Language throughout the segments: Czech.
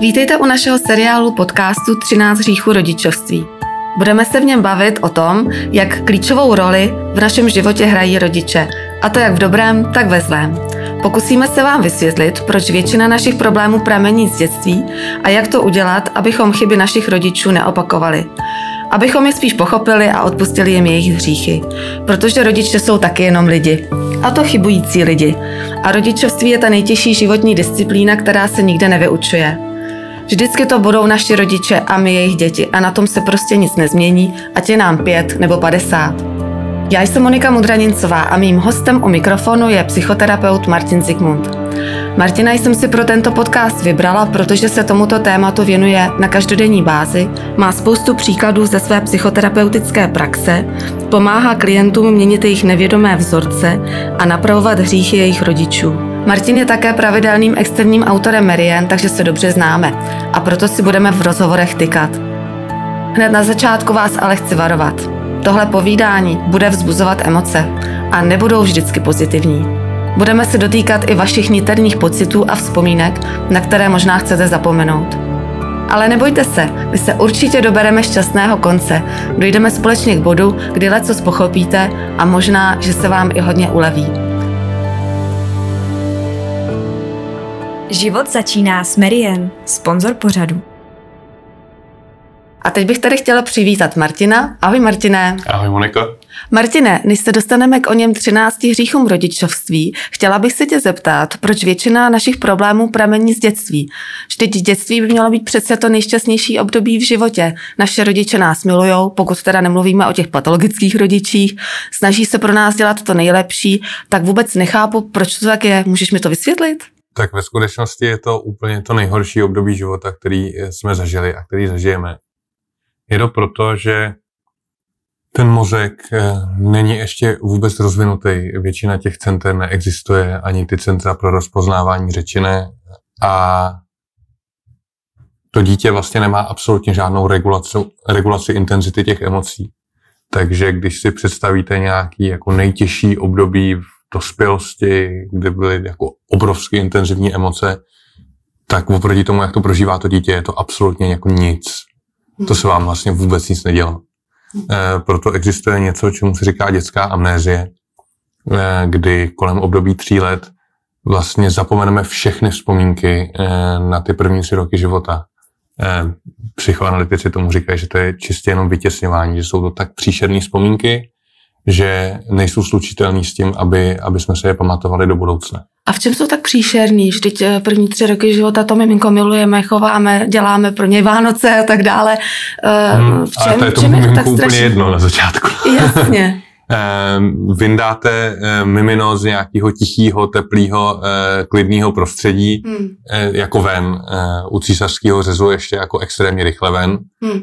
Vítejte u našeho seriálu podcastu 13 hříchů rodičovství. Budeme se v něm bavit o tom, jak klíčovou roli v našem životě hrají rodiče, a to jak v dobrém, tak ve zlém. Pokusíme se vám vysvětlit, proč většina našich problémů pramení z dětství a jak to udělat, abychom chyby našich rodičů neopakovali. Abychom je spíš pochopili a odpustili jim jejich hříchy. Protože rodiče jsou taky jenom lidi. A to chybující lidi. A rodičovství je ta nejtěžší životní disciplína, která se nikde nevyučuje. Vždycky to budou naši rodiče a my jejich děti a na tom se prostě nic nezmění, ať je nám pět nebo padesát. Já jsem Monika Mudranincová a mým hostem u mikrofonu je psychoterapeut Martin Zikmund. Martina jsem si pro tento podcast vybrala, protože se tomuto tématu věnuje na každodenní bázi, má spoustu příkladů ze své psychoterapeutické praxe, pomáhá klientům měnit jejich nevědomé vzorce a napravovat hříchy jejich rodičů. Martin je také pravidelným externím autorem Merien, takže se dobře známe a proto si budeme v rozhovorech tykat. Hned na začátku vás ale chci varovat. Tohle povídání bude vzbuzovat emoce a nebudou vždycky pozitivní. Budeme se dotýkat i vašich niterních pocitů a vzpomínek, na které možná chcete zapomenout. Ale nebojte se, my se určitě dobereme šťastného konce. Dojdeme společně k bodu, kdy leco pochopíte a možná, že se vám i hodně uleví. Život začíná s Merien, sponzor pořadu. A teď bych tady chtěla přivítat Martina. Ahoj Martine. Ahoj Monika. Martine, než se dostaneme k o něm 13 hříchům rodičovství, chtěla bych se tě zeptat, proč většina našich problémů pramení z dětství. Vždyť dětství by mělo být přece to nejšťastnější období v životě. Naše rodiče nás milujou, pokud teda nemluvíme o těch patologických rodičích, snaží se pro nás dělat to nejlepší, tak vůbec nechápu, proč to tak je. Můžeš mi to vysvětlit? Tak ve skutečnosti je to úplně to nejhorší období života, který jsme zažili a který zažijeme. Je to proto, že ten mozek eh, není ještě vůbec rozvinutý. Většina těch center neexistuje, ani ty centra pro rozpoznávání řečené a to dítě vlastně nemá absolutně žádnou regulaci, regulaci intenzity těch emocí. Takže když si představíte nějaký jako nejtěžší období v dospělosti, kde byly jako obrovsky intenzivní emoce, tak oproti tomu, jak to prožívá to dítě, je to absolutně jako nic. To se vám vlastně vůbec nic nedělá. E, proto existuje něco, čemu se říká dětská amnézie, e, kdy kolem období tří let vlastně zapomeneme všechny vzpomínky e, na ty první tři roky života. E, psychoanalytici tomu říkají, že to je čistě jenom vytěsňování, že jsou to tak příšerné vzpomínky, že nejsou slučitelný s tím, aby, aby jsme se je pamatovali do budoucna. A v čem jsou tak příšerný? Vždyť eh, první tři roky života to miminko milujeme, chováme, děláme pro něj Vánoce a tak dále. Eh, hmm, v čem, ale to je tomu miminku úplně strašný? jedno na začátku. Jasně. Ehm, vyndáte eh, mimino z nějakého tichého, teplého, klidného prostředí hmm. jako ven. U císařského řezu ještě jako extrémně rychle ven. Hmm.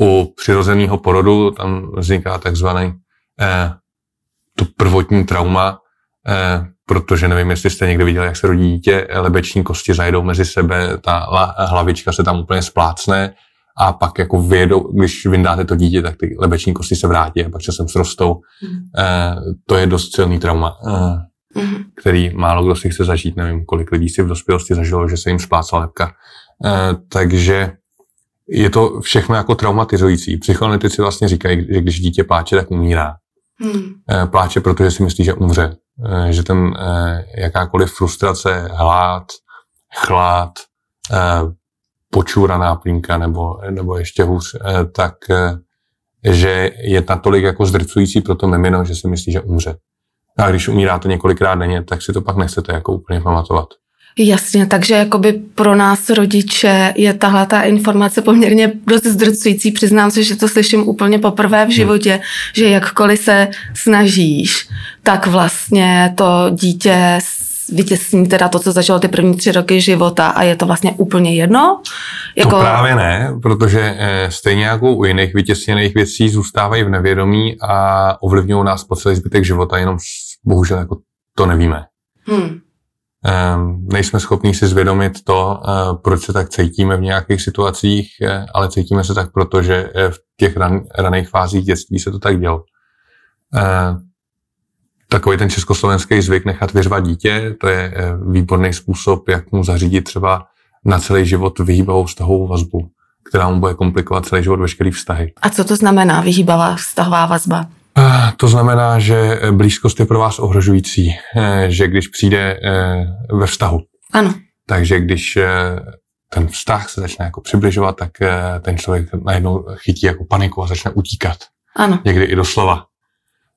U přirozeného porodu tam vzniká takzvaný eh, to prvotní trauma, eh, protože nevím, jestli jste někdy viděli, jak se rodí dítě, lebeční kosti zajedou mezi sebe, ta hlavička se tam úplně splácne a pak jako vyjedou, když vyndáte to dítě, tak ty lebeční kosti se vrátí a pak časem srostou. Mm. Eh, to je dost silný trauma, eh, mm. který málo kdo si chce zažít. Nevím, kolik lidí si v dospělosti zažilo, že se jim splácla lepka. Eh, takže je to všechno jako traumatizující. Psychoanalytici vlastně říkají, že když dítě pláče, tak umírá. Hmm. Eh, pláče, protože si myslí, že umře. Eh, že ten eh, jakákoliv frustrace, hlad, chlad, počůraná plínka nebo, nebo ještě hůř, tak že je natolik jako zdrcující pro to mimino, že si myslí, že umře. A když umíráte několikrát denně, tak si to pak nechcete jako úplně pamatovat. Jasně, takže jakoby pro nás rodiče je tahle ta informace poměrně dost zdrcující. Přiznám se, že to slyším úplně poprvé v hmm. životě, hmm. že jakkoliv se snažíš, tak vlastně to dítě vytěsní teda to, co zažilo ty první tři roky života a je to vlastně úplně jedno? Jako... To právě ne, protože eh, stejně jako u jiných vytěsněných věcí zůstávají v nevědomí a ovlivňují nás po celý zbytek života, jenom bohužel jako to nevíme. Hmm. Ehm, nejsme schopni si zvědomit to, eh, proč se tak cítíme v nějakých situacích, eh, ale cítíme se tak proto, že eh, v těch ran, raných fázích dětství se to tak dělo. Ehm, takový ten československý zvyk nechat vyřvat dítě, to je výborný způsob, jak mu zařídit třeba na celý život vyhýbavou vztahovou vazbu, která mu bude komplikovat celý život veškerý vztahy. A co to znamená vyhýbavá vztahová vazba? Eh, To znamená, že blízkost je pro vás ohrožující, eh, že když přijde eh, ve vztahu, Ano. takže když eh, ten vztah se začne jako přibližovat, tak eh, ten člověk najednou chytí jako paniku a začne utíkat. Ano. Někdy i doslova.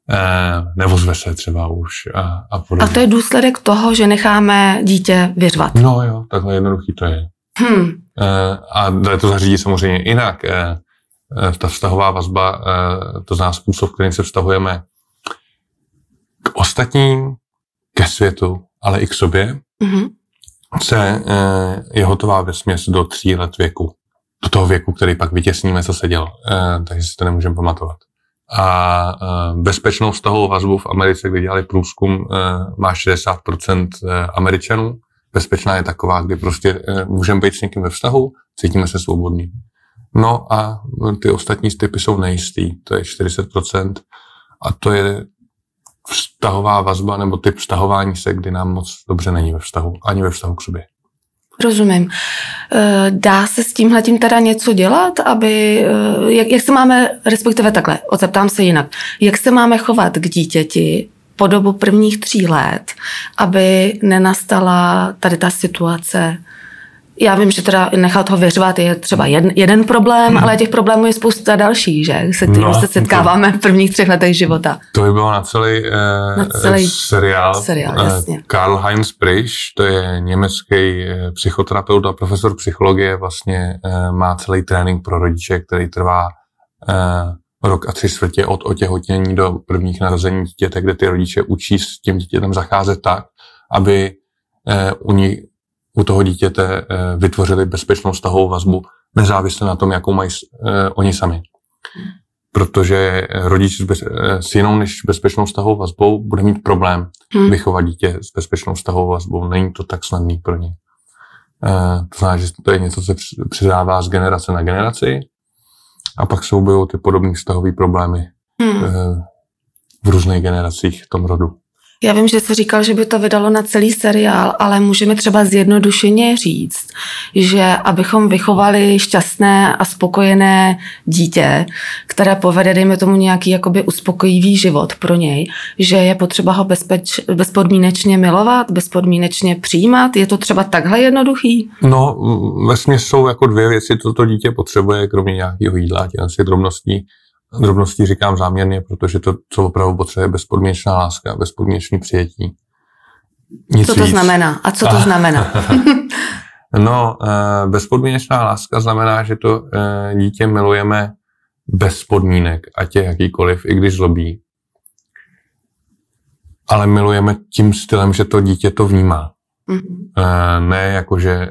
Eh, Nevozve se třeba už a, a A podobně. to je důsledek toho, že necháme dítě vyřvat. No jo, takhle jednoduchý to je. Hm. Eh, A to zařídit samozřejmě jinak. Eh, Ta vztahová vazba, eh, to zná způsob, kterým se vztahujeme k ostatním, ke světu, ale i k sobě, Mhm. se eh, je hotová ve směs do tří let věku. Do toho věku, který pak vytěsníme, co se dělo. Takže si to nemůžeme pamatovat. A bezpečnou vztahovou vazbu v Americe, kde dělali průzkum, má 60% eh, Američanů. Bezpečná je taková, kdy prostě můžeme být s někým ve vztahu, cítíme se svobodný. No a ty ostatní typy jsou nejistý, to je 40%. A to je vztahová vazba nebo typ vztahování se, kdy nám moc dobře není ve vztahu, ani ve vztahu k sobě. Rozumím. Eh, Dá se s tímhletím teda něco dělat, aby, eh, jak, jak se máme, respektive takhle, odzeptám se jinak, jak se máme chovat k dítěti po dobu prvních tří let, aby nenastala tady ta situace, já vím, že teda nechat ho vyřvat je třeba jeden, jeden problém, ale těch problémů je spousta dalších, že? Se kterými No, se setkáváme v prvních třech letech života. To by bylo na celý, eh, Na celý seriál. seriál, Eh, jasně. Karl Heinz Prisch, to je německý eh, psychoterapeut a profesor psychologie, vlastně eh, má celý trénink pro rodiče, který trvá eh, rok a tři čtvrtě od otěhotnění do prvních narození dítěte, kde ty rodiče učí s tím dítětem zacházet tak, aby eh, u, ní, u toho dítěte eh, vytvořili bezpečnou vztahovou vazbu, nezávisle na tom, jakou mají eh, oni sami. Protože rodič s, bez, eh, s jinou než bezpečnou vztahovou vazbou bude mít problém Hm. vychovat dítě s bezpečnou vztahovou vazbou. Není to tak snadný pro ně. To znamená, že to je něco, co se předává z generace na generaci a pak objevují ty podobné vztahové problémy Hmm. v různých generacích v tom rodu. Já vím, že jsi říkal, že by to vydalo na celý seriál, ale můžeme třeba zjednodušeně říct, že abychom vychovali šťastné a spokojené dítě, které povede, dejme tomu, nějaký jakoby uspokojivý život pro něj, že je potřeba ho bezpeč, bezpodmínečně milovat, bezpodmínečně přijímat. Je to třeba takhle jednoduchý? No, ve jsou jako dvě věci, co to dítě potřebuje, kromě nějakého jídla, těch drobností. Drobností říkám záměrně, protože to, co opravdu potřebuje, je bezpodmínečná láska, bezpodmínečný přijetí. Nic Co to víc. znamená? A co to znamená? No, eh, bezpodmínečná láska znamená, že to eh, dítě milujeme bez podmínek, ať je jakýkoliv, i když zlobí. Ale milujeme tím stylem, že to dítě to vnímá. Mhm. Eh, Ne jako, že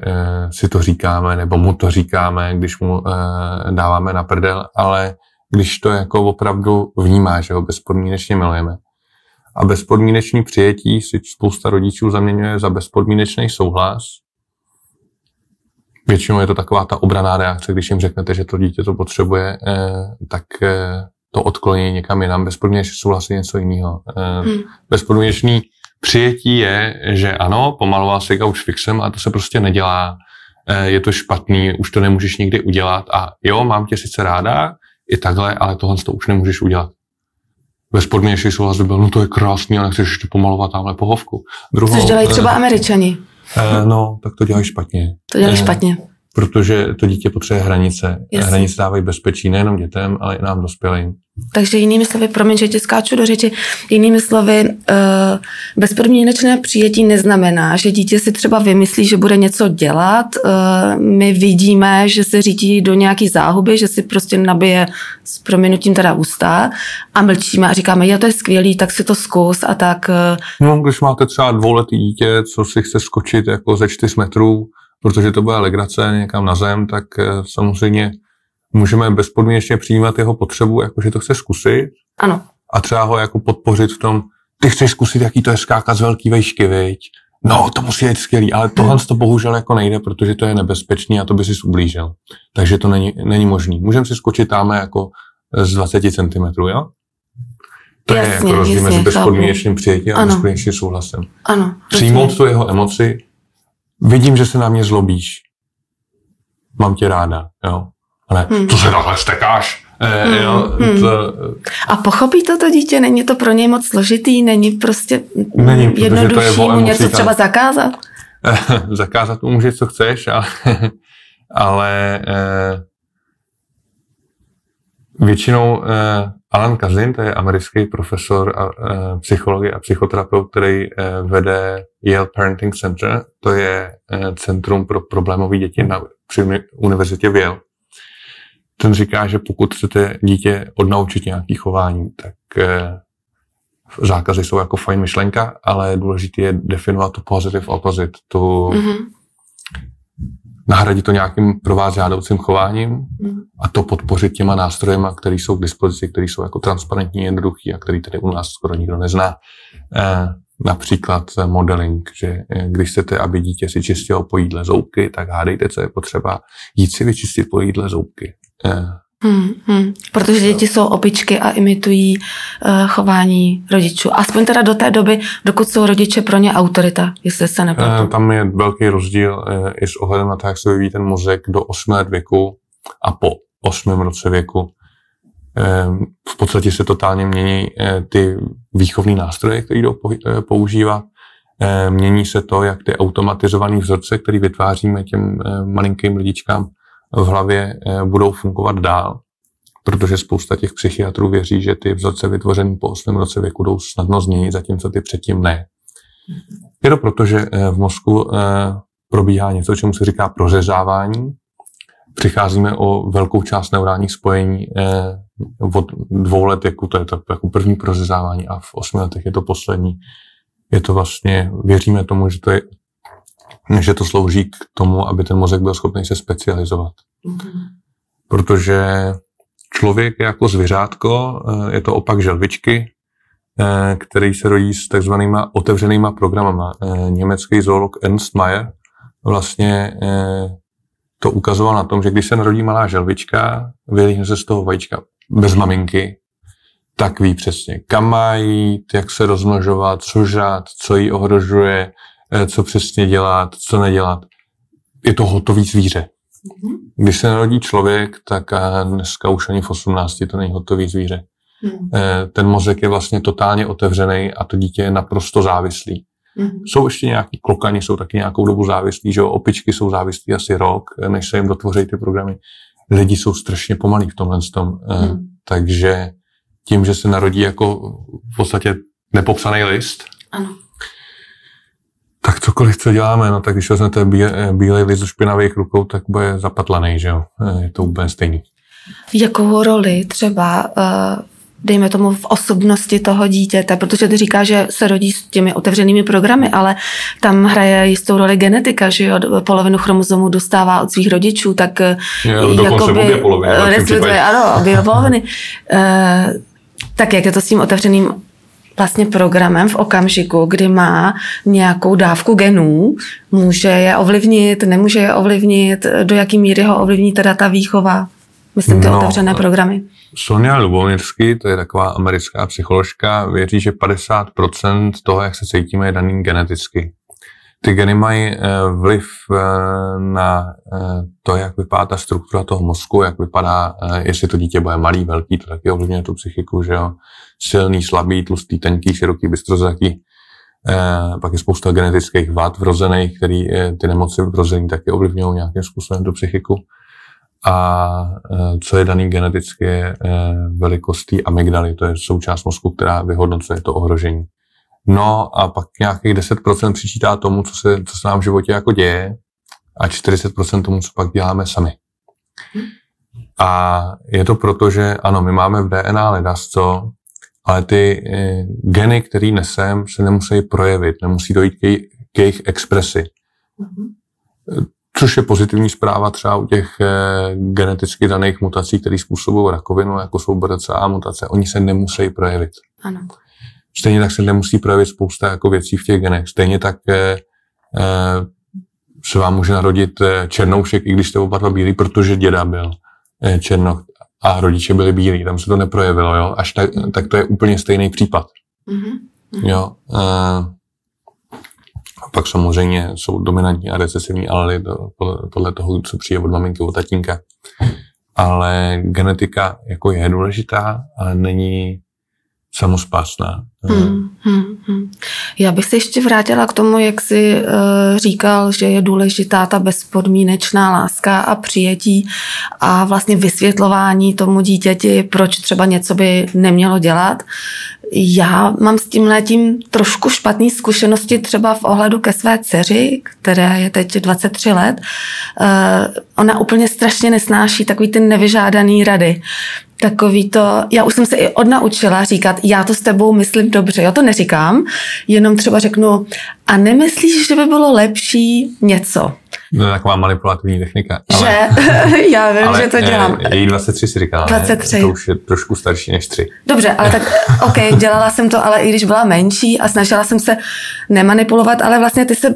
si to říkáme, nebo mu to říkáme, když mu dáváme na prdel, ale když to jako opravdu vnímá, že ho bezpodmínečně milujeme. A bezpodmínečný přijetí si spousta rodičů zaměňuje za bezpodmínečný souhlas. Většinou je to taková ta obraná reakce, když jim řeknete, že to dítě to potřebuje, eh, tak eh, to odkloní někam jinam. Bezpodmínečný souhlas je něco jiného. Eh, Hmm. Bezpodmínečný přijetí je, že ano, pomaloval si couch fixem a to se prostě nedělá. Eh, Je to špatný, už to nemůžeš nikdy udělat a jo, mám tě sice ráda, i takhle, ale tohle to už nemůžeš udělat. Bezpodmínečný souhlas by byl, no to je krásný, ale chceš ještě pomalovat tamhle pohovku. Druhou, Což dělají eh, třeba američani. eh, no, tak to dělají špatně. To dělají Eh, špatně. Protože to dítě potřebuje hranice. Jasně. Hranice dávají bezpečí nejenom dětem, ale i nám dospělým. Takže jinými slovy, promiň, že ti skáču do řeči, jinými slovy, eh, bezpodmínečné přijetí neznamená, že dítě si třeba vymyslí, že bude něco dělat. eh, My vidíme, že se řítí do nějaký záhuby, že si prostě nabije s prominutím teda ústa a mlčíme a říkáme, jo, to je skvělý, tak si to zkus a tak. eh, No, když máte třeba dvouletý dítě, co si chce skočit jako ze čtyř metrů, protože to bude legrace někam na zem, tak eh, samozřejmě můžeme bezpodmínečně přijímat jeho potřebu, jako že to chce zkusit Ano, a třeba ho jako podpořit v tom, ty chceš zkusit, jaký to je skákat z velký vejšky, viď? No, to musí být skvělý, ale tohle to bohužel jako nejde, protože to je nebezpečný a to by si ublížil. Takže to není, není možný. Můžeme si skočit tam jako z 20 cm, jo? To je Jasně, jako rozdíl mezi bezpodmínečným přijetím a bezpodmínečným souhlasem. ano. Přijmout tu jeho emoci, vidím, že se na mě zlobíš. mám tě ráda, jo. A ne, Hmm. to se takhle stekáš. Eh, Hmm, jo, hmm. to, A pochopí to to dítě? Není to pro něj moc složitý? Není prostě Není, protože to je jednodušší mu něco třeba ale- zakázat? zakázat mu můžeš, co chceš, ale, ale eh, většinou eh, Alan Kazin, to je americký profesor a, eh, psychologie a psychoterapeut, který eh, vede Yale Parenting Center, to je eh, centrum pro problémové děti na, při uni- univerzitě v Yale. Ten říká, že pokud chcete dítě odnaučit nějaký chování, tak eh, zákazy jsou jako fajn myšlenka, ale důležité je definovat tu positive opposite, tu, Mhm. Nahradit to nějakým pro vás žádoucím chováním Mhm. a to podpořit těma nástrojema, které jsou k dispozici, které jsou jako transparentní, jednoduchý a který tady u nás skoro nikdo nezná. Eh, například eh, modeling, že eh, když chcete, aby dítě si čistilo po jídle zoubky, tak hádejte, co je potřeba jít si vyčistit po jídle zoubky. Hmm, hmm. Protože děti jsou opičky a imitují uh, chování rodičů. Aspoň teda do té doby, dokud jsou rodiče pro ně autorita, jestli se Eh, nepletu. Tam je velký rozdíl eh, i s ohledem na to, jak se vyvíjí ten mozek do 8 let věku a po 8 roce věku. Eh, V podstatě se totálně mění eh, ty výchovní nástroje, které jdou eh, používat. Eh, Mění se to, jak ty automatizované vzorce, které vytváříme těm eh, malinkým lidičkám v hlavě, eh, budou fungovat dál. Protože spousta těch psychiatrů věří, že ty vzorce vytvořené po 8 roce věku jdou snadno změnit, zatímco ty předtím ne. Je to proto, že eh, v mozku eh, probíhá něco, čemu se říká prořezávání. Přicházíme o velkou část neurálních spojení od dvou let věku, to je to jako první prořezávání a v osmi letech je to poslední. Je to vlastně, věříme tomu, že to, je, že to slouží k tomu, aby ten mozek byl schopný se specializovat. Mhm. Protože člověk je jako zvířátko, eh, je to opak želvičky, eh, který se rodí s takzvanýma otevřenýma programama. Eh, Německý zoolog Ernst Mayr vlastně to ukazoval na tom, že když se narodí malá želvička, vylíhne se z toho vajíčka bez maminky, tak ví přesně, kam má jít, jak se rozmnožovat, co žát, co jí ohrožuje, co přesně dělat, co nedělat. Je to hotový zvíře. Mhm. Když se narodí člověk, tak a dneska už ani v 18 to není hotový zvíře. Mhm. Eh, Ten mozek je vlastně totálně otevřený a to dítě je naprosto závislý. Mhm. Jsou ještě nějaký klokani, jsou taky nějakou dobu závislí, že jo? opičky jsou závislí asi rok, eh, než se jim dotvoří ty programy. Lidi jsou strašně pomalí v tomhle tom, eh, Mhm. takže tím, že se narodí jako v podstatě nepopsaný list, Ano. Tak cokoliv, co děláme, no tak když vezmete bíle- bílej list do špinavých rukou, tak bude zapatlaný, že jo? Eh, Je to úplně stejný. Jakou roli třeba, eh, dejme tomu, v osobnosti toho dítěte, protože ty říká, že se rodí s těmi otevřenými programy, ale tam hraje jistou roli genetika, že jo, polovinu chromozomů dostává od svých rodičů, tak Jo, dokonce obě poloviny, respektive, ano, obě poloviny. Eh, tak jak je to s tím otevřeným vlastně programem v okamžiku, kdy má nějakou dávku genů, může je ovlivnit, nemůže je ovlivnit, do jaký míry ho ovlivní teda ta výchova, myslím ty No, otevřené programy. Sonia Lubomirsky, to je taková americká psycholožka, věří, že 50% toho, jak se cítíme, je daný geneticky. Ty geny mají eh, vliv eh, na eh, to, jak vypadá ta struktura toho mozku, jak vypadá, jestli to dítě bude malý, velký, to taky ovlivňuje tu psychiku, že jo. Silný, slabý, tlustý, tenký, široký, bystrozraký. Eh, pak je spousta genetických vad vrozených, který eh, ty nemoci vrozený taky ovlivňují nějakým způsobem tu psychiku. A co je daný geneticky, je velikost té amygdaly, to je součást mozku, která vyhodnocuje to ohrožení. No a pak nějakých 10% přičítá tomu, co se, co se nám v životě jako děje a 40% tomu, co pak děláme sami. A je to proto, že ano, my máme v DNA ledas co, ale ty eh, geny, který nesem, se nemusí projevit, nemusí dojít k, jej, k jejich expresi. Což je pozitivní zpráva třeba u těch eh, geneticky daných mutací, které způsobují rakovinu, jako jsou BRCA mutace, oni se nemusí projevit. Ano. Stejně tak se nemusí projevit spousta jako věcí v těch genech. Stejně tak eh, eh, se vám může narodit eh, černoušek, i když jste oba dva bílí, protože děda byl eh, černoch a rodiče byli bílí, tam se to neprojevilo, jo? Až tak, tak to je úplně stejný případ. Mhm. Jo? Eh, A pak samozřejmě jsou dominantní a recesivní alely podle, podle toho, co přijde od maminky, od tatínka. Ale genetika jako je důležitá, ale není samospásná. Hmm, hmm, hmm. Já bych se ještě vrátila k tomu, jak jsi uh, říkal, že je důležitá ta bezpodmínečná láska a přijetí a vlastně vysvětlování tomu dítěti, proč třeba něco by nemělo dělat. Já mám s tím letím trošku špatné zkušenosti třeba v ohledu ke své dceři, která je teď 23 let. Uh, ona úplně strašně nesnáší takový ty nevyžádaný rady takový to, já už jsem se i odnaučila říkat, já to s tebou myslím dobře, já to neříkám, jenom třeba řeknu, a nemyslíš, že by bylo lepší něco? No, taková manipulativní technika. Ale, že? já vím, ale, že to eh, dělám. Její 23 si říkala, 23. Ne? To už je trošku starší než 3. Dobře, ale tak OK, dělala jsem to, ale i když byla menší a snažila jsem se nemanipulovat, ale vlastně ty se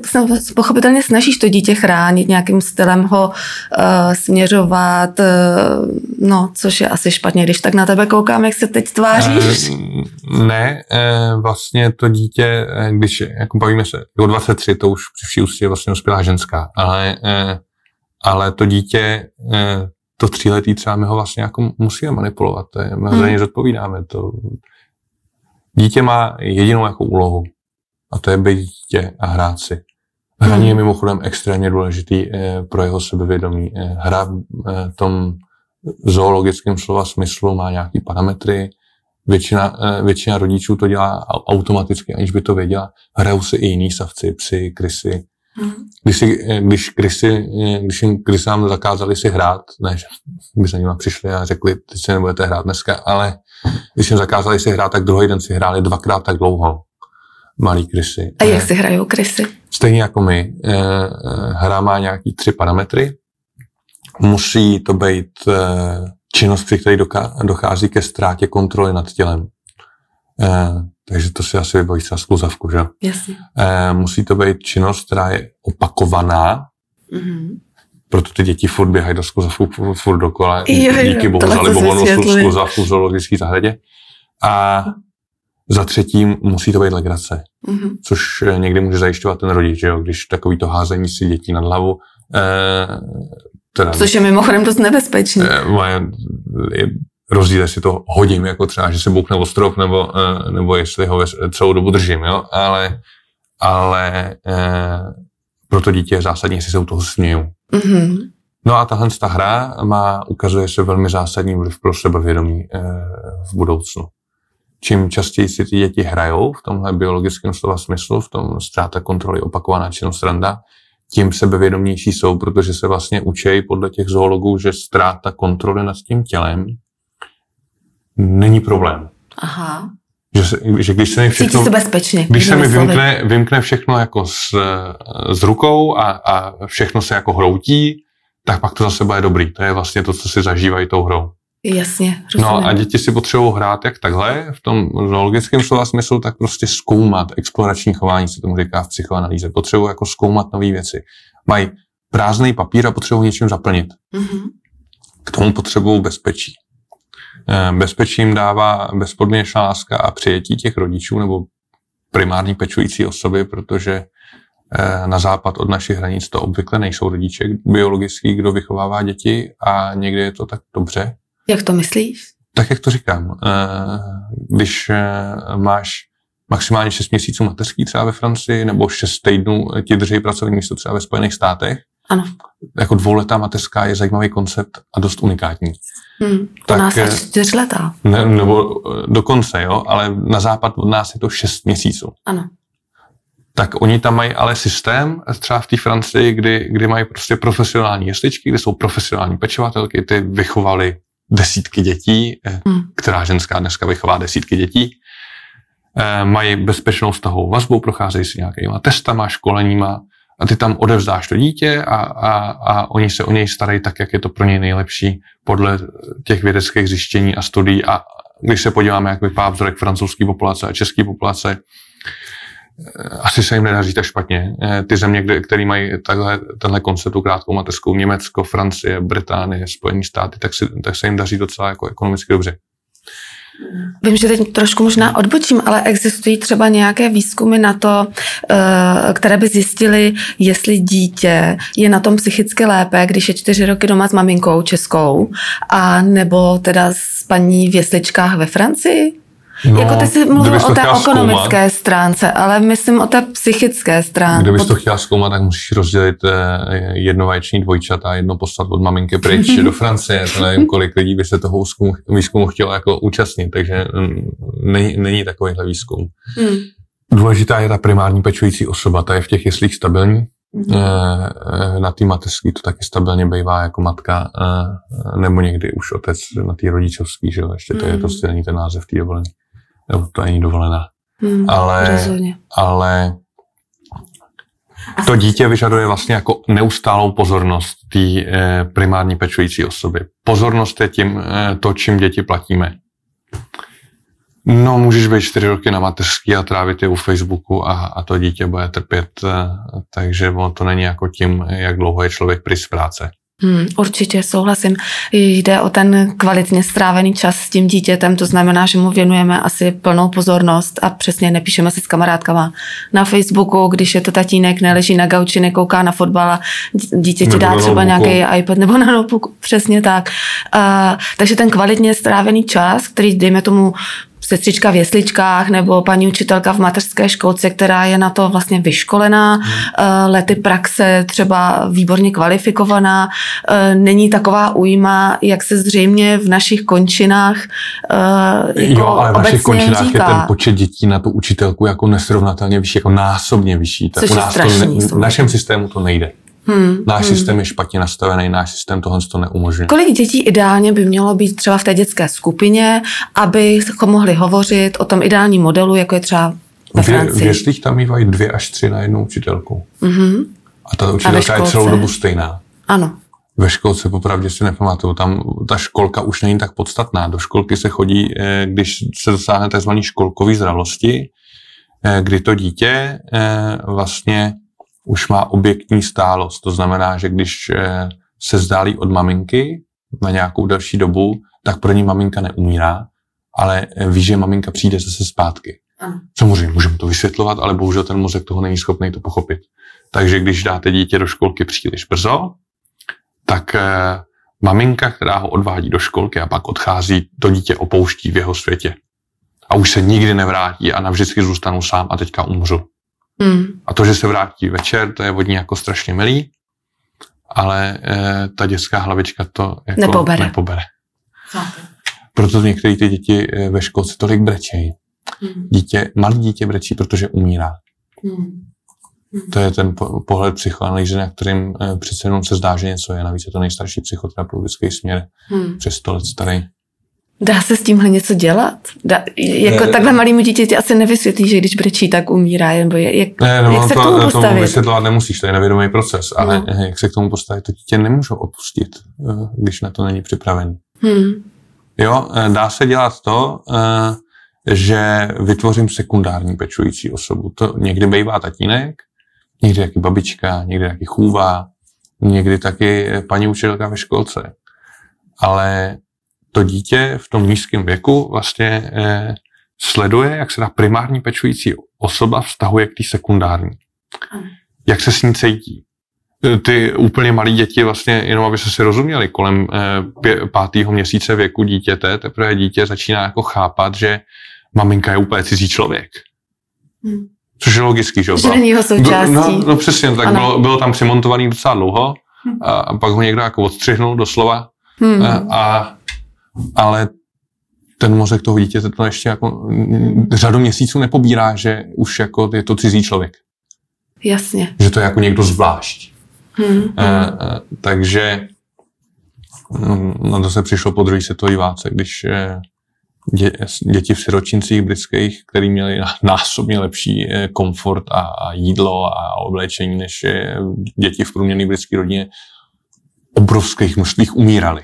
pochopitelně snažíš to dítě chránit, nějakým stylem ho uh, směřovat, uh, no, což je asi špatně, když tak na tebe koukám, jak se teď tváříš. Uh, ne, uh, vlastně to dítě, když jako bavíme se, do 23, to už při vší ústě vlastně uspělá ženská, ale Eh, ale, to dítě, eh, to tříletý třeba my ho vlastně jako musíme manipulovat, to je, my hmm. za něj zodpovídáme. To. Dítě má jedinou jako úlohu a to je být dítě a hrát si. Hraní hmm. je mimochodem extrémně důležitý eh, pro jeho sebevědomí. Hra v tom zoologickém slova smyslu má nějaký parametry, Většina, většina rodičů to dělá automaticky, aniž by to věděla. Hrajou si i jiní savci, psy, krysy, když, si, když, krysy, když jim krysám zakázali si hrát, ne, že by za nimi přišli a řekli, teď si nebudete hrát dneska, ale když jim zakázali si hrát, tak druhý den si hráli dvakrát tak dlouho. Malý krysy. A jak si hrajou krysy? Stejně jako my. Eh, eh, hra má nějaký tři parametry. Musí to být eh, činnost, při které dochází ke ztrátě kontroly nad tělem. Takže to si asi vybaví třeba skluzavku, že? Jasně. E, musí to být činnost, která je opakovaná, mm-hmm. proto ty děti furt běhají do skluzavku furt, furt dokola, jo, jo, díky bohu za libovolnou skluzavku v zoologické zahradě. A za třetím musí to být legrace, mm-hmm. což eh, někdy může zajišťovat ten rodič, že jo? když takový to házení si dětí nad hlavu. E, teda, Což je mimochodem dost nebezpečné. E, rozdíl, jestli to hodím, jako třeba, že se boukne o strop, nebo, eh, nebo jestli ho celou dobu držím, jo? ale, ale eh, pro to dítě je zásadní, jestli se u toho směju. Mm-hmm. No a tahle ta hra má, ukazuje se velmi zásadní vliv pro sebevědomí eh, v budoucnu. Čím častěji si ty děti hrajou v tomhle biologickém slova smyslu, v tom ztráta kontroly, opakovaná činnost randa, tím sebevědomější jsou, protože se vlastně učí podle těch zoologů, že ztráta kontroly nad tím tělem není problém. Aha. Že, se, že když se mi všechno, se bezpečně. Když se mi vymkne, vymkne všechno jako s, s rukou a, a všechno se jako hroutí, tak pak to zase bude dobrý. To je vlastně to, co si zažívají tou hrou. Jasně, rozumím. No a děti si potřebují hrát jak takhle, v tom zoologickém slova smyslu, tak prostě zkoumat, explorační chování se tomu říká v psychoanalýze. Potřebují jako zkoumat nové věci. Mají prázdný papír a potřebují něčím zaplnit. Mm-hmm. K tomu potřebují bezpečí. Eh, bezpečím dává bezpodmínečná láska a přijetí těch rodičů nebo primární pečující osoby, protože eh, na západ od našich hranic to obvykle nejsou rodiče biologický, kdo vychovává děti a někdy je to tak dobře. Jak to myslíš? Tak, jak to říkám. Eh, když máš maximálně 6 měsíců mateřský třeba ve Francii nebo 6 týdnů ti drží pracovní místo třeba ve Spojených státech, ano. Jako dvouletá mateřská je zajímavý koncept a dost unikátní. Hmm, tak, nás je čtyřletá. Ne, nebo eh, dokonce, jo, ale na západ od nás je to šest měsíců. Ano. Tak oni tam mají ale systém, třeba v té Francii, kdy, kdy mají prostě profesionální jesličky, kde jsou profesionální pečovatelky, ty vychovali desítky dětí, eh, hmm. která ženská dneska vychová desítky dětí. E, mají bezpečnou vztahovou vazbu, procházejí si nějakýma testama, školeníma, a ty tam odevzdáš to dítě a, a, a oni se o něj starají tak, jak je to pro něj nejlepší podle těch vědeckých zjištění a studií. A když se podíváme, jak vypadá vzorek francouzské populace a české populace, eh, asi se jim nedaří tak špatně. Eh, ty země, které mají takhle, tenhle koncept krátkou mateřskou, Německo, Francie, Británie, Spojené státy, tak, si, tak se jim daří docela jako ekonomicky dobře. Vím, že teď trošku možná odbočím, ale existují třeba nějaké výzkumy na to, eh, které by zjistily, jestli dítě je na tom psychicky lépe, když je čtyři roky doma s maminkou českou, a nebo teda s paní v jesličkách ve Francii? No, jako ty jsi mluvil o té ekonomické zkoumat, stránce, ale myslím o té psychické stránce. Kdybys to chtěla zkoumat, tak musíš rozdělit eh, jednovaječný dvojčata a jedno poslat od maminky pryč do Francie. To nevím, kolik lidí by se toho výzkumu, výzkumu chtělo jako účastnit, takže mm, není, není takovýhle výzkum. Hmm. Důležitá je ta primární pečující osoba, ta je v těch jeslích stabilní, Mm-hmm. Na té mateřský to taky stabilně bývá jako matka, nebo někdy už otec na té rodičovský, že ještě to je mhm. prostě není ten název té dovolené to není dovolená. Hmm, ale, ale to dítě vyžaduje vlastně jako neustálou pozornost té eh, primární pečující osoby. Pozornost je tím, eh, to, čím děti platíme. No, můžeš být čtyři roky na mateřský a trávit je u Facebooku a, a to dítě bude trpět, eh, takže ono to není jako tím, jak dlouho je člověk při práce. Hmm, určitě souhlasím. Jde o ten kvalitně strávený čas s tím dítětem, to znamená, že mu věnujeme asi plnou pozornost a přesně nepíšeme si s kamarádkama na Facebooku, když je to tatínek, neleží na gauči, nekouká na fotbal a dítě ti dá třeba nějaký iPad nebo na notebooku, přesně tak. Uh, takže ten kvalitně strávený čas, který dejme tomu sestřička v jesličkách nebo paní učitelka v mateřské školce, která je na to vlastně vyškolená, hmm. Eh, lety praxe třeba výborně kvalifikovaná, eh, není taková újma, jak se zřejmě v našich končinách eh, jako Jo, ale v našich končinách říká. je ten počet dětí na tu učitelku jako nesrovnatelně vyšší, jako násobně vyšší. Což u nás to ne, v našem systému to nejde. Hmm, náš hmm. systém je špatně nastavený, náš systém tohle to neumožňuje. Kolik dětí ideálně by mělo být třeba v té dětské skupině, abychom mohli hovořit o tom ideálním modelu, jako je třeba ve Francii? V jeslích tam mývají dvě až tři na jednu učitelku. Mm-hmm. A ta učitelka a je celou dobu stejná. Ano. Ve školce popravdě si nepamatuju, tam ta školka už není tak podstatná. Do školky se chodí, eh, když se dosáhne tzv. školkový zralosti, eh, kdy to dítě eh, vlastně už má objektní stálost. To znamená, že když eh, se zdálí od maminky na nějakou další dobu, tak pro ní maminka neumírá, ale eh, ví, že maminka přijde zase zpátky. Ano. Samozřejmě můžeme to vysvětlovat, ale bohužel ten mozek toho není schopný to pochopit. Takže když dáte dítě do školky příliš brzo, tak eh, maminka, která ho odvádí do školky a pak odchází, to dítě opouští v jeho světě. A už se nikdy nevrátí a navždycky zůstanu sám a teďka umřu. Hmm. A to, že se vrátí večer, to je vodní jako strašně milý, ale e, ta dětská hlavička to jako nepobere. nepobere. Proto některé ty děti eh, ve školce tolik brečejí. Hmm. Dítě, malý dítě brečí, protože umírá. Hmm. Hmm. To je ten pohled psychoanalýzy, na kterým e, přece jenom se zdá, že něco je. Navíc je to nejstarší psychoterapeutický směr, hmm. přes 100 let starý. Dá se s tímhle něco dělat? Dá, jako ne, takhle malýmu dítěti asi nevysvětlí, že když brečí, tak umírá, nebo je, jak, ne, no, jak se to, k tomu postavit? Tomu vysvětlovat nemusíš, to je nevědomý proces, ale no. jak se k tomu postavit, to dítě nemůžu opustit, eh, když na to není připravený. Hmm. Jo, eh, dá se dělat to, eh, že vytvořím sekundární pečující osobu. To někdy bývá tatínek, někdy taky babička, někdy taky chůva, někdy taky paní učitelka ve školce. Ale to dítě v tom nízkém věku vlastně eh, sleduje, jak se ta primární pečující osoba vztahuje k té sekundární. Jak se s ní cítí. Eh, ty úplně malí děti vlastně, jenom aby se si rozuměli, kolem eh, pátého měsíce věku dítěte, teprve dítě začíná jako chápat, že maminka je úplně cizí člověk. Hmm. Což je logický, že? Že není jeho součástí. No, no přesně, tak bylo, bylo tam přimontovaný docela dlouho hmm. a, a pak ho někdo jako odstřihnul doslova hmm. a, a ale ten mozek toho dítěte to ještě jako řadu měsíců nepobírá, že už jako je to cizí člověk. Jasně. Že to je jako někdo zvlášť. Hmm. E, e, takže mm, na to se přišlo po druhé světové válce, když dě, děti v siročincích britských, který měli násobně lepší komfort a, a jídlo a oblečení než děti v průměrné britské rodině, obrovských množstvích umírali.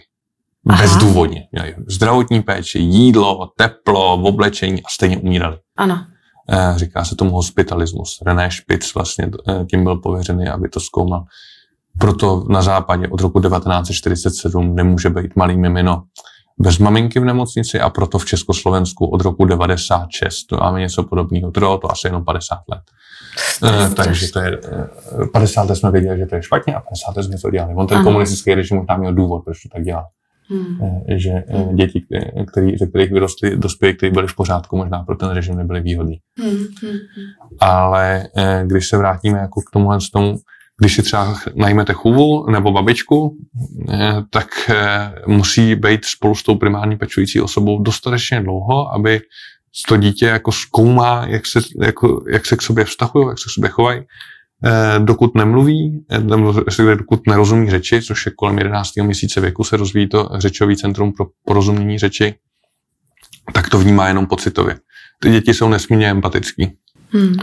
Aha. Bezdůvodně. Měli zdravotní péči, jídlo, teplo, oblečení a stejně umírali. Ano. Eh, říká se tomu hospitalismus. René Spitz vlastně eh, tím byl pověřený, aby to zkoumal. Proto na západě od roku 1947 nemůže být malý mimino bez maminky v nemocnici a proto v Československu od roku 96 to máme něco podobného. Trvalo to asi jenom 50 let. Uh, takže to je, uh, 50 let jsme věděli, že to je špatně a 50 let jsme to dělali. On ten ano. komunistický režim možná měl důvod, proč to tak dělá. Hmm. Že hmm. děti, který, ze kterých vyrostly dospělí, kteří byli v pořádku, možná pro ten režim nebyly výhodní. Hmm. Hmm. Ale když se vrátíme jako k tomuhle z tomu, když si třeba najmete chůvu nebo babičku, tak musí být spolu s tou primární pečující osobou dostatečně dlouho, aby to dítě jako zkoumá, jak se, jako, jak se k sobě vztahují, jak se k sobě chovají, eh, dokud nemluví, eh, nebo dokud nerozumí řeči, což je kolem 11. měsíce věku se rozvíjí to řečový centrum pro porozumění řeči, tak to vnímá jenom pocitově. Ty děti jsou nesmírně empatický. Hmm.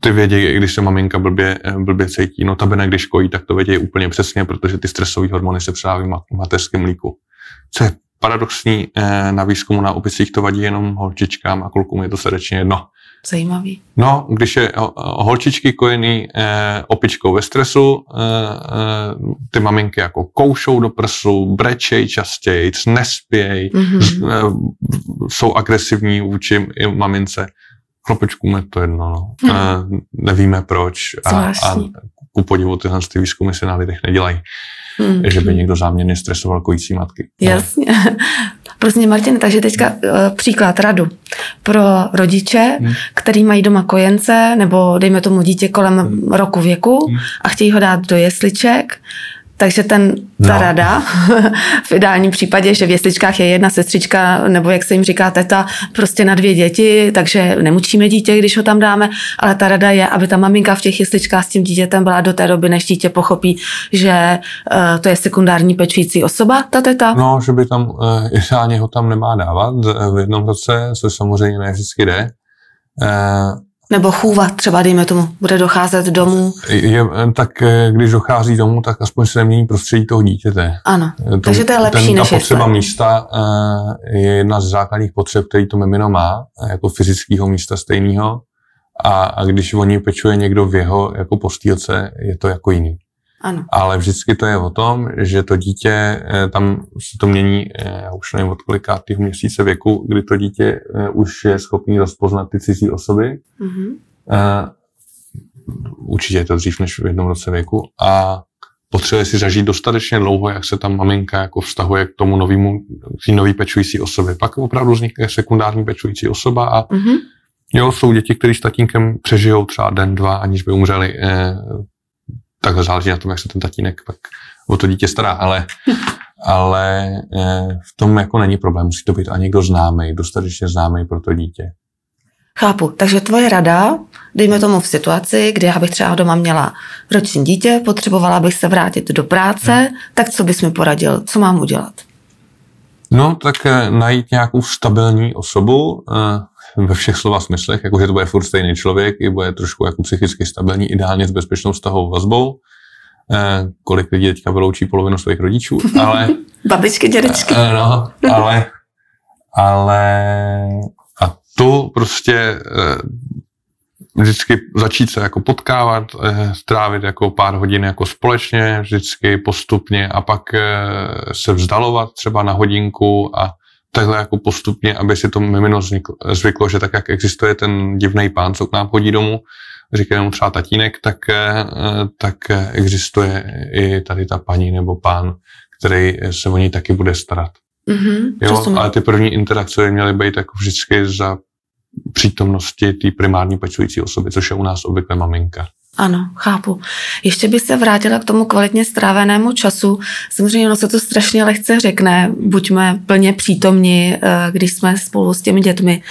Ty vědí, když se maminka blbě, eh, blbě cítí, no tabene, když kojí, tak to vědí úplně přesně, protože ty stresové hormony se předávají v mateřském mlíku. Co je paradoxní, eh, na výzkumu na opicích to vadí jenom holčičkám a klukům je to srdečně jedno. Zajímavý. No, když je holčičky kojený eh, opičkou ve stresu, eh, eh, ty maminky jako koušou do prsu, brečej častěji, nespějí, mm-hmm. eh, jsou agresivní vůči mamince. Chlapečkům je to jedno, no. Hmm. Eh, nevíme proč. A, a ku podivu tyhle ty výzkumy se na lidech nedělají hmm. že by někdo záměrně stresoval kojící matky. Jasně. Prostě Martin, takže teďka uh, příklad radu pro rodiče, hmm. který mají doma kojence nebo dejme tomu dítě kolem hmm. roku věku hmm. a chtějí ho dát do jesliček, takže ten, ta no. rada, v ideálním případě, že v jesličkách je jedna sestřička, nebo jak se jim říká teta, prostě na dvě děti, takže nemučíme dítě, když ho tam dáme, ale ta rada je, aby ta maminka v těch jesličkách s tím dítětem byla do té doby, než dítě pochopí, že uh, to je sekundární pečující osoba, ta teta. No, že by tam, uh, ideálně ho tam nemá dávat v jednom roce, což samozřejmě ne vždycky jde. Uh, nebo chůva třeba, dejme tomu, bude docházet domů. Je, tak eh, když dochází domů, tak aspoň se nemění prostředí toho dítěte. Ano, to, takže to je lepší ten, než Ta potřeba je místa eh, je jedna z základních potřeb, který to mimino má, jako fyzického místa stejného. A, a když o ní pečuje někdo v jeho jako postýlce, je to jako jiný. Ano. Ale vždycky to je o tom, že to dítě, eh, tam se to mění, eh, já už nevím od kolikátého měsíce věku, kdy to dítě eh, už je schopný rozpoznat ty cizí osoby. Mm-hmm. Určitě je to dřív než v jednom roce věku. A potřebuje si zažít dostatečně dlouho, jak se tam maminka jako vztahuje k tomu novému, k nový pečující osobě. Pak opravdu vznikne sekundární pečující osoba a mm-hmm. jo, jsou děti, kteří s tatínkem přežijou třeba den, dva, aniž by umřeli takhle záleží na tom, jak se ten tatínek pak o to dítě stará, ale, ale eh, v tom jako není problém. Musí to být a někdo známý, dostatečně známý pro to dítě. Chápu. Takže tvoje rada, dejme tomu v situaci, kdy já bych třeba doma měla roční dítě, potřebovala bych se vrátit do práce, hmm. tak co bys mi poradil? Co mám udělat? No, tak eh, najít nějakou stabilní osobu, eh, ve všech slova smyslech, jakože to bude furt stejný člověk, i bude trošku jako psychicky stabilní, ideálně s bezpečnou vztahovou vazbou. Eh, kolik lidí teďka vyloučí polovinu svých rodičů, ale... Babičky, dědečky. Eh, no, ale, ale a tu prostě eh, vždycky začít se jako potkávat, strávit jako pár hodin jako společně, vždycky postupně a pak se vzdalovat třeba na hodinku a takhle jako postupně, aby si to mimino zvyklo, že tak, jak existuje ten divný pán, co k nám chodí domů, říkají mu třeba tatínek, tak, eh, tak existuje i tady ta paní nebo pán, který se o ní taky bude starat. Mm-hmm, jo, ale ty první interakce měly být jako vždycky za přítomnosti té primární pečující osoby, což je u nás obvykle maminka. Ano, chápu. Ještě bych se vrátila k tomu kvalitně strávenému času. Samozřejmě ono se to strašně lehce řekne, buďme plně přítomni, eh, když jsme spolu s těmi dětmi,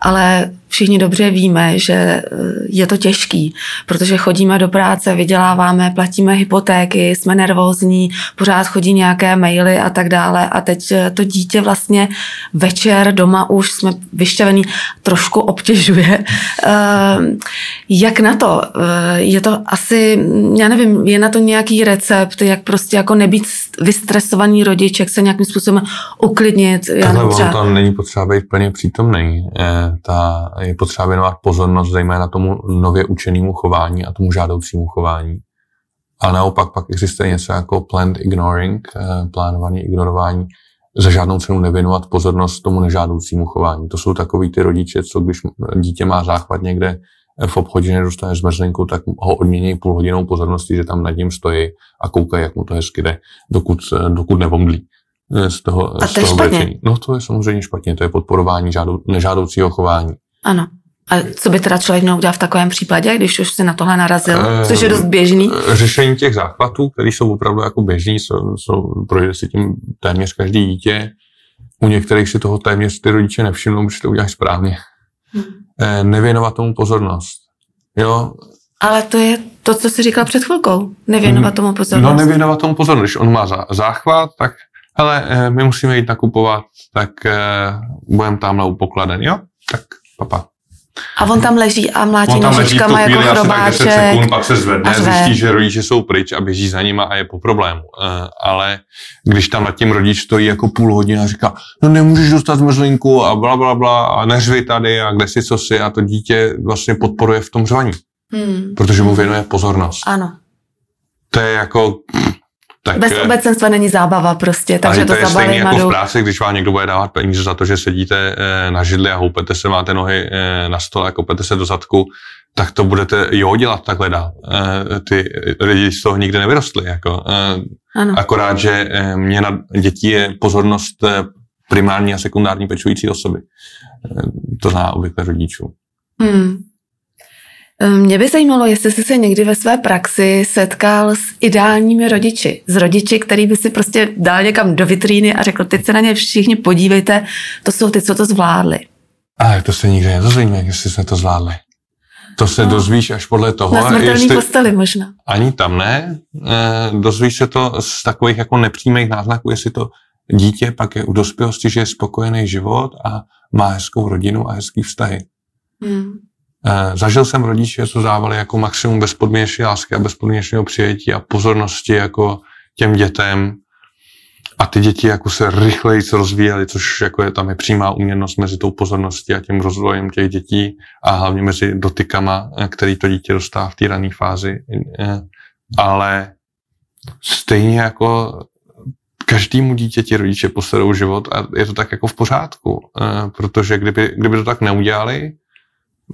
ale všichni dobře víme, že eh, je to těžký, protože chodíme do práce, vyděláváme, platíme hypotéky, jsme nervózní, pořád chodí nějaké maily a tak dále a teď eh, to dítě vlastně večer doma už jsme vyšťavený, trošku obtěžuje. Jak na to? je to asi, já nevím, je na to nějaký recept, jak prostě jako nebýt vystresovaný rodič, jak se nějakým způsobem uklidnit. Já Takhle třeba... tam není potřeba být plně přítomný. Ta, je potřeba věnovat pozornost zejména tomu nově učenému chování a tomu žádoucímu chování. A naopak pak existuje něco jako planned ignoring, eh, plánovaný ignorování, za žádnou cenu nevěnovat pozornost tomu nežádoucímu chování. To jsou takový ty rodiče, co když dítě má záchvat někde v obchodě nedostane zmrzlenku, tak ho odmění půl hodinou pozornosti, že tam nad ním stojí a koukají, jak mu to hezky jde, dokud, dokud nevomdlí z toho, a z to je toho špatně. brečení. No to je samozřejmě špatně, to je podporování žádou, nežádoucího chování. Ano. A co by teda člověk měl udělat v takovém případě, když už se na tohle narazil, Eh, což je dost běžný? Řešení těch záchvatů, které jsou opravdu jako běžný, jsou, jsou, projde si tím téměř každý dítě. U některých si toho téměř ty rodiče nevšimnou, protože to uděláš správně. Hmm. Eh, nevěnovat tomu pozornost. Jo, Ale to je to, co jsi říkal před chvilkou. Nevěnovat tomu pozornost. No nevěnovat tomu pozornost. Když on má zá- záchvat, tak hele, eh, my musíme jít nakupovat, tak eh, budeme tamhle u pokladen, jo? Tak papa. A on tam leží a mlátí On tam leží v tu nožičkama jako asi tak 10 chrobáček. sekund, pak se zvedne, a zjistí, že rodiče jsou pryč a běží za nima a je po problému. Eh, Ale když tam nad tím rodič stojí jako půl hodiny a říká, no nemůžeš dostat zmrzlinku a bla, bla, bla a neřvi tady a kde si co si a to dítě vlastně podporuje v tom řvaní, Hmm. protože mu věnuje pozornost. Ano. To je jako... Tak, Bez eh, obecenstva není zábava prostě, takže to, to je a jako v práci, když vám někdo bude dávat peníze za to, že sedíte eh, na židli a houpete se, máte nohy eh, na stole a kopete se do zadku, tak to budete jo dělat takhle dál. Ty lidi z toho nikdy nevyrostli. Jako. Ano. Akorát, že mě na dětí je pozornost primární a sekundární pečující osoby. To zná obvykle rodičů. Hmm. Mě by zajímalo, jestli jsi se někdy ve své praxi setkal s ideálními rodiči. S rodiči, který by si prostě dal někam do vitríny a řekl, teď se na ně všichni podívejte, to jsou ty, co to zvládli. Ale to se nikdy nedozvíme, jestli jsme to zvládli. To se No. dozvíš až podle toho, Na smrtelný jestli, posteli možná. Ani tam ne. E, dozvíš se to z takových jako nepřímých náznaků, jestli to dítě pak je u dospělosti, že je spokojený život a má hezkou rodinu a hezký vztahy. Hmm. E, zažil jsem rodiče, co dávali jako maximum bezpodmínečné lásky a bezpodmínečného přijetí a pozornosti jako těm dětem. A ty děti jako se rychleji rozvíjely, což jako je tam je přímá uměrnost mezi tou pozorností a tím rozvojem těch dětí a hlavně mezi dotykama, eh, který to dítě dostává v té rané fázi. Eh, Ale stejně jako každému dítěti rodiče posadou život a je to tak jako v pořádku, eh, protože kdyby, kdyby to tak neudělali,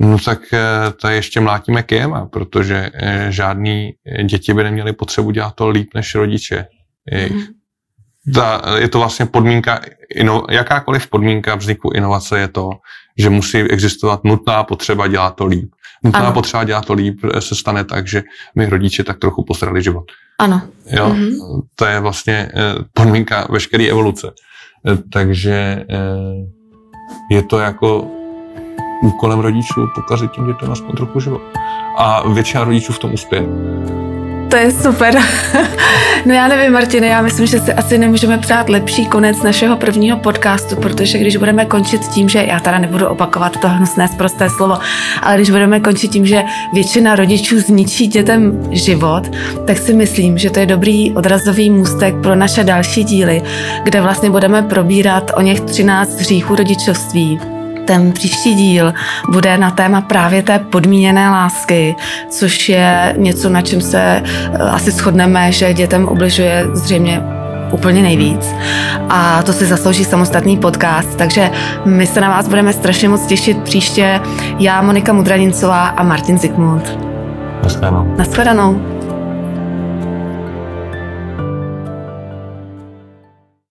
no tak eh, to ještě mlátíme kejema, protože eh, žádný děti by neměly potřebu dělat to líp než rodiče. jejich Mhm. ta, je to vlastně podmínka, ino, jakákoliv podmínka vzniku inovace je to, že musí existovat nutná potřeba dělat to líp. Nutná Ano. potřeba dělat to líp se stane tak, že my rodiče tak trochu posrali život. Ano. Jo? Mhm. To je vlastně eh, podmínka veškeré evoluce. Eh, Takže eh, je to jako úkolem rodičů pokazit těm dětem aspoň trochu život. A většina rodičů v tom uspěje. To je super. No já nevím, Martine, já myslím, že si asi nemůžeme přát lepší konec našeho prvního podcastu, protože když budeme končit tím, že já teda nebudu opakovat to hnusné zprosté slovo, ale když budeme končit tím, že většina rodičů zničí dětem život, tak si myslím, že to je dobrý odrazový můstek pro naše další díly, kde vlastně budeme probírat o něch 13 hříchů rodičovství ten příští díl bude na téma právě té podmíněné lásky, což je něco, na čem se eh, asi shodneme, že dětem ubližuje zřejmě úplně nejvíc. A to si zaslouží samostatný podcast, takže my se na vás budeme strašně moc těšit příště. Já, Monika Mudranincová a Martin Zikmund. Naschledanou. Naschledanou.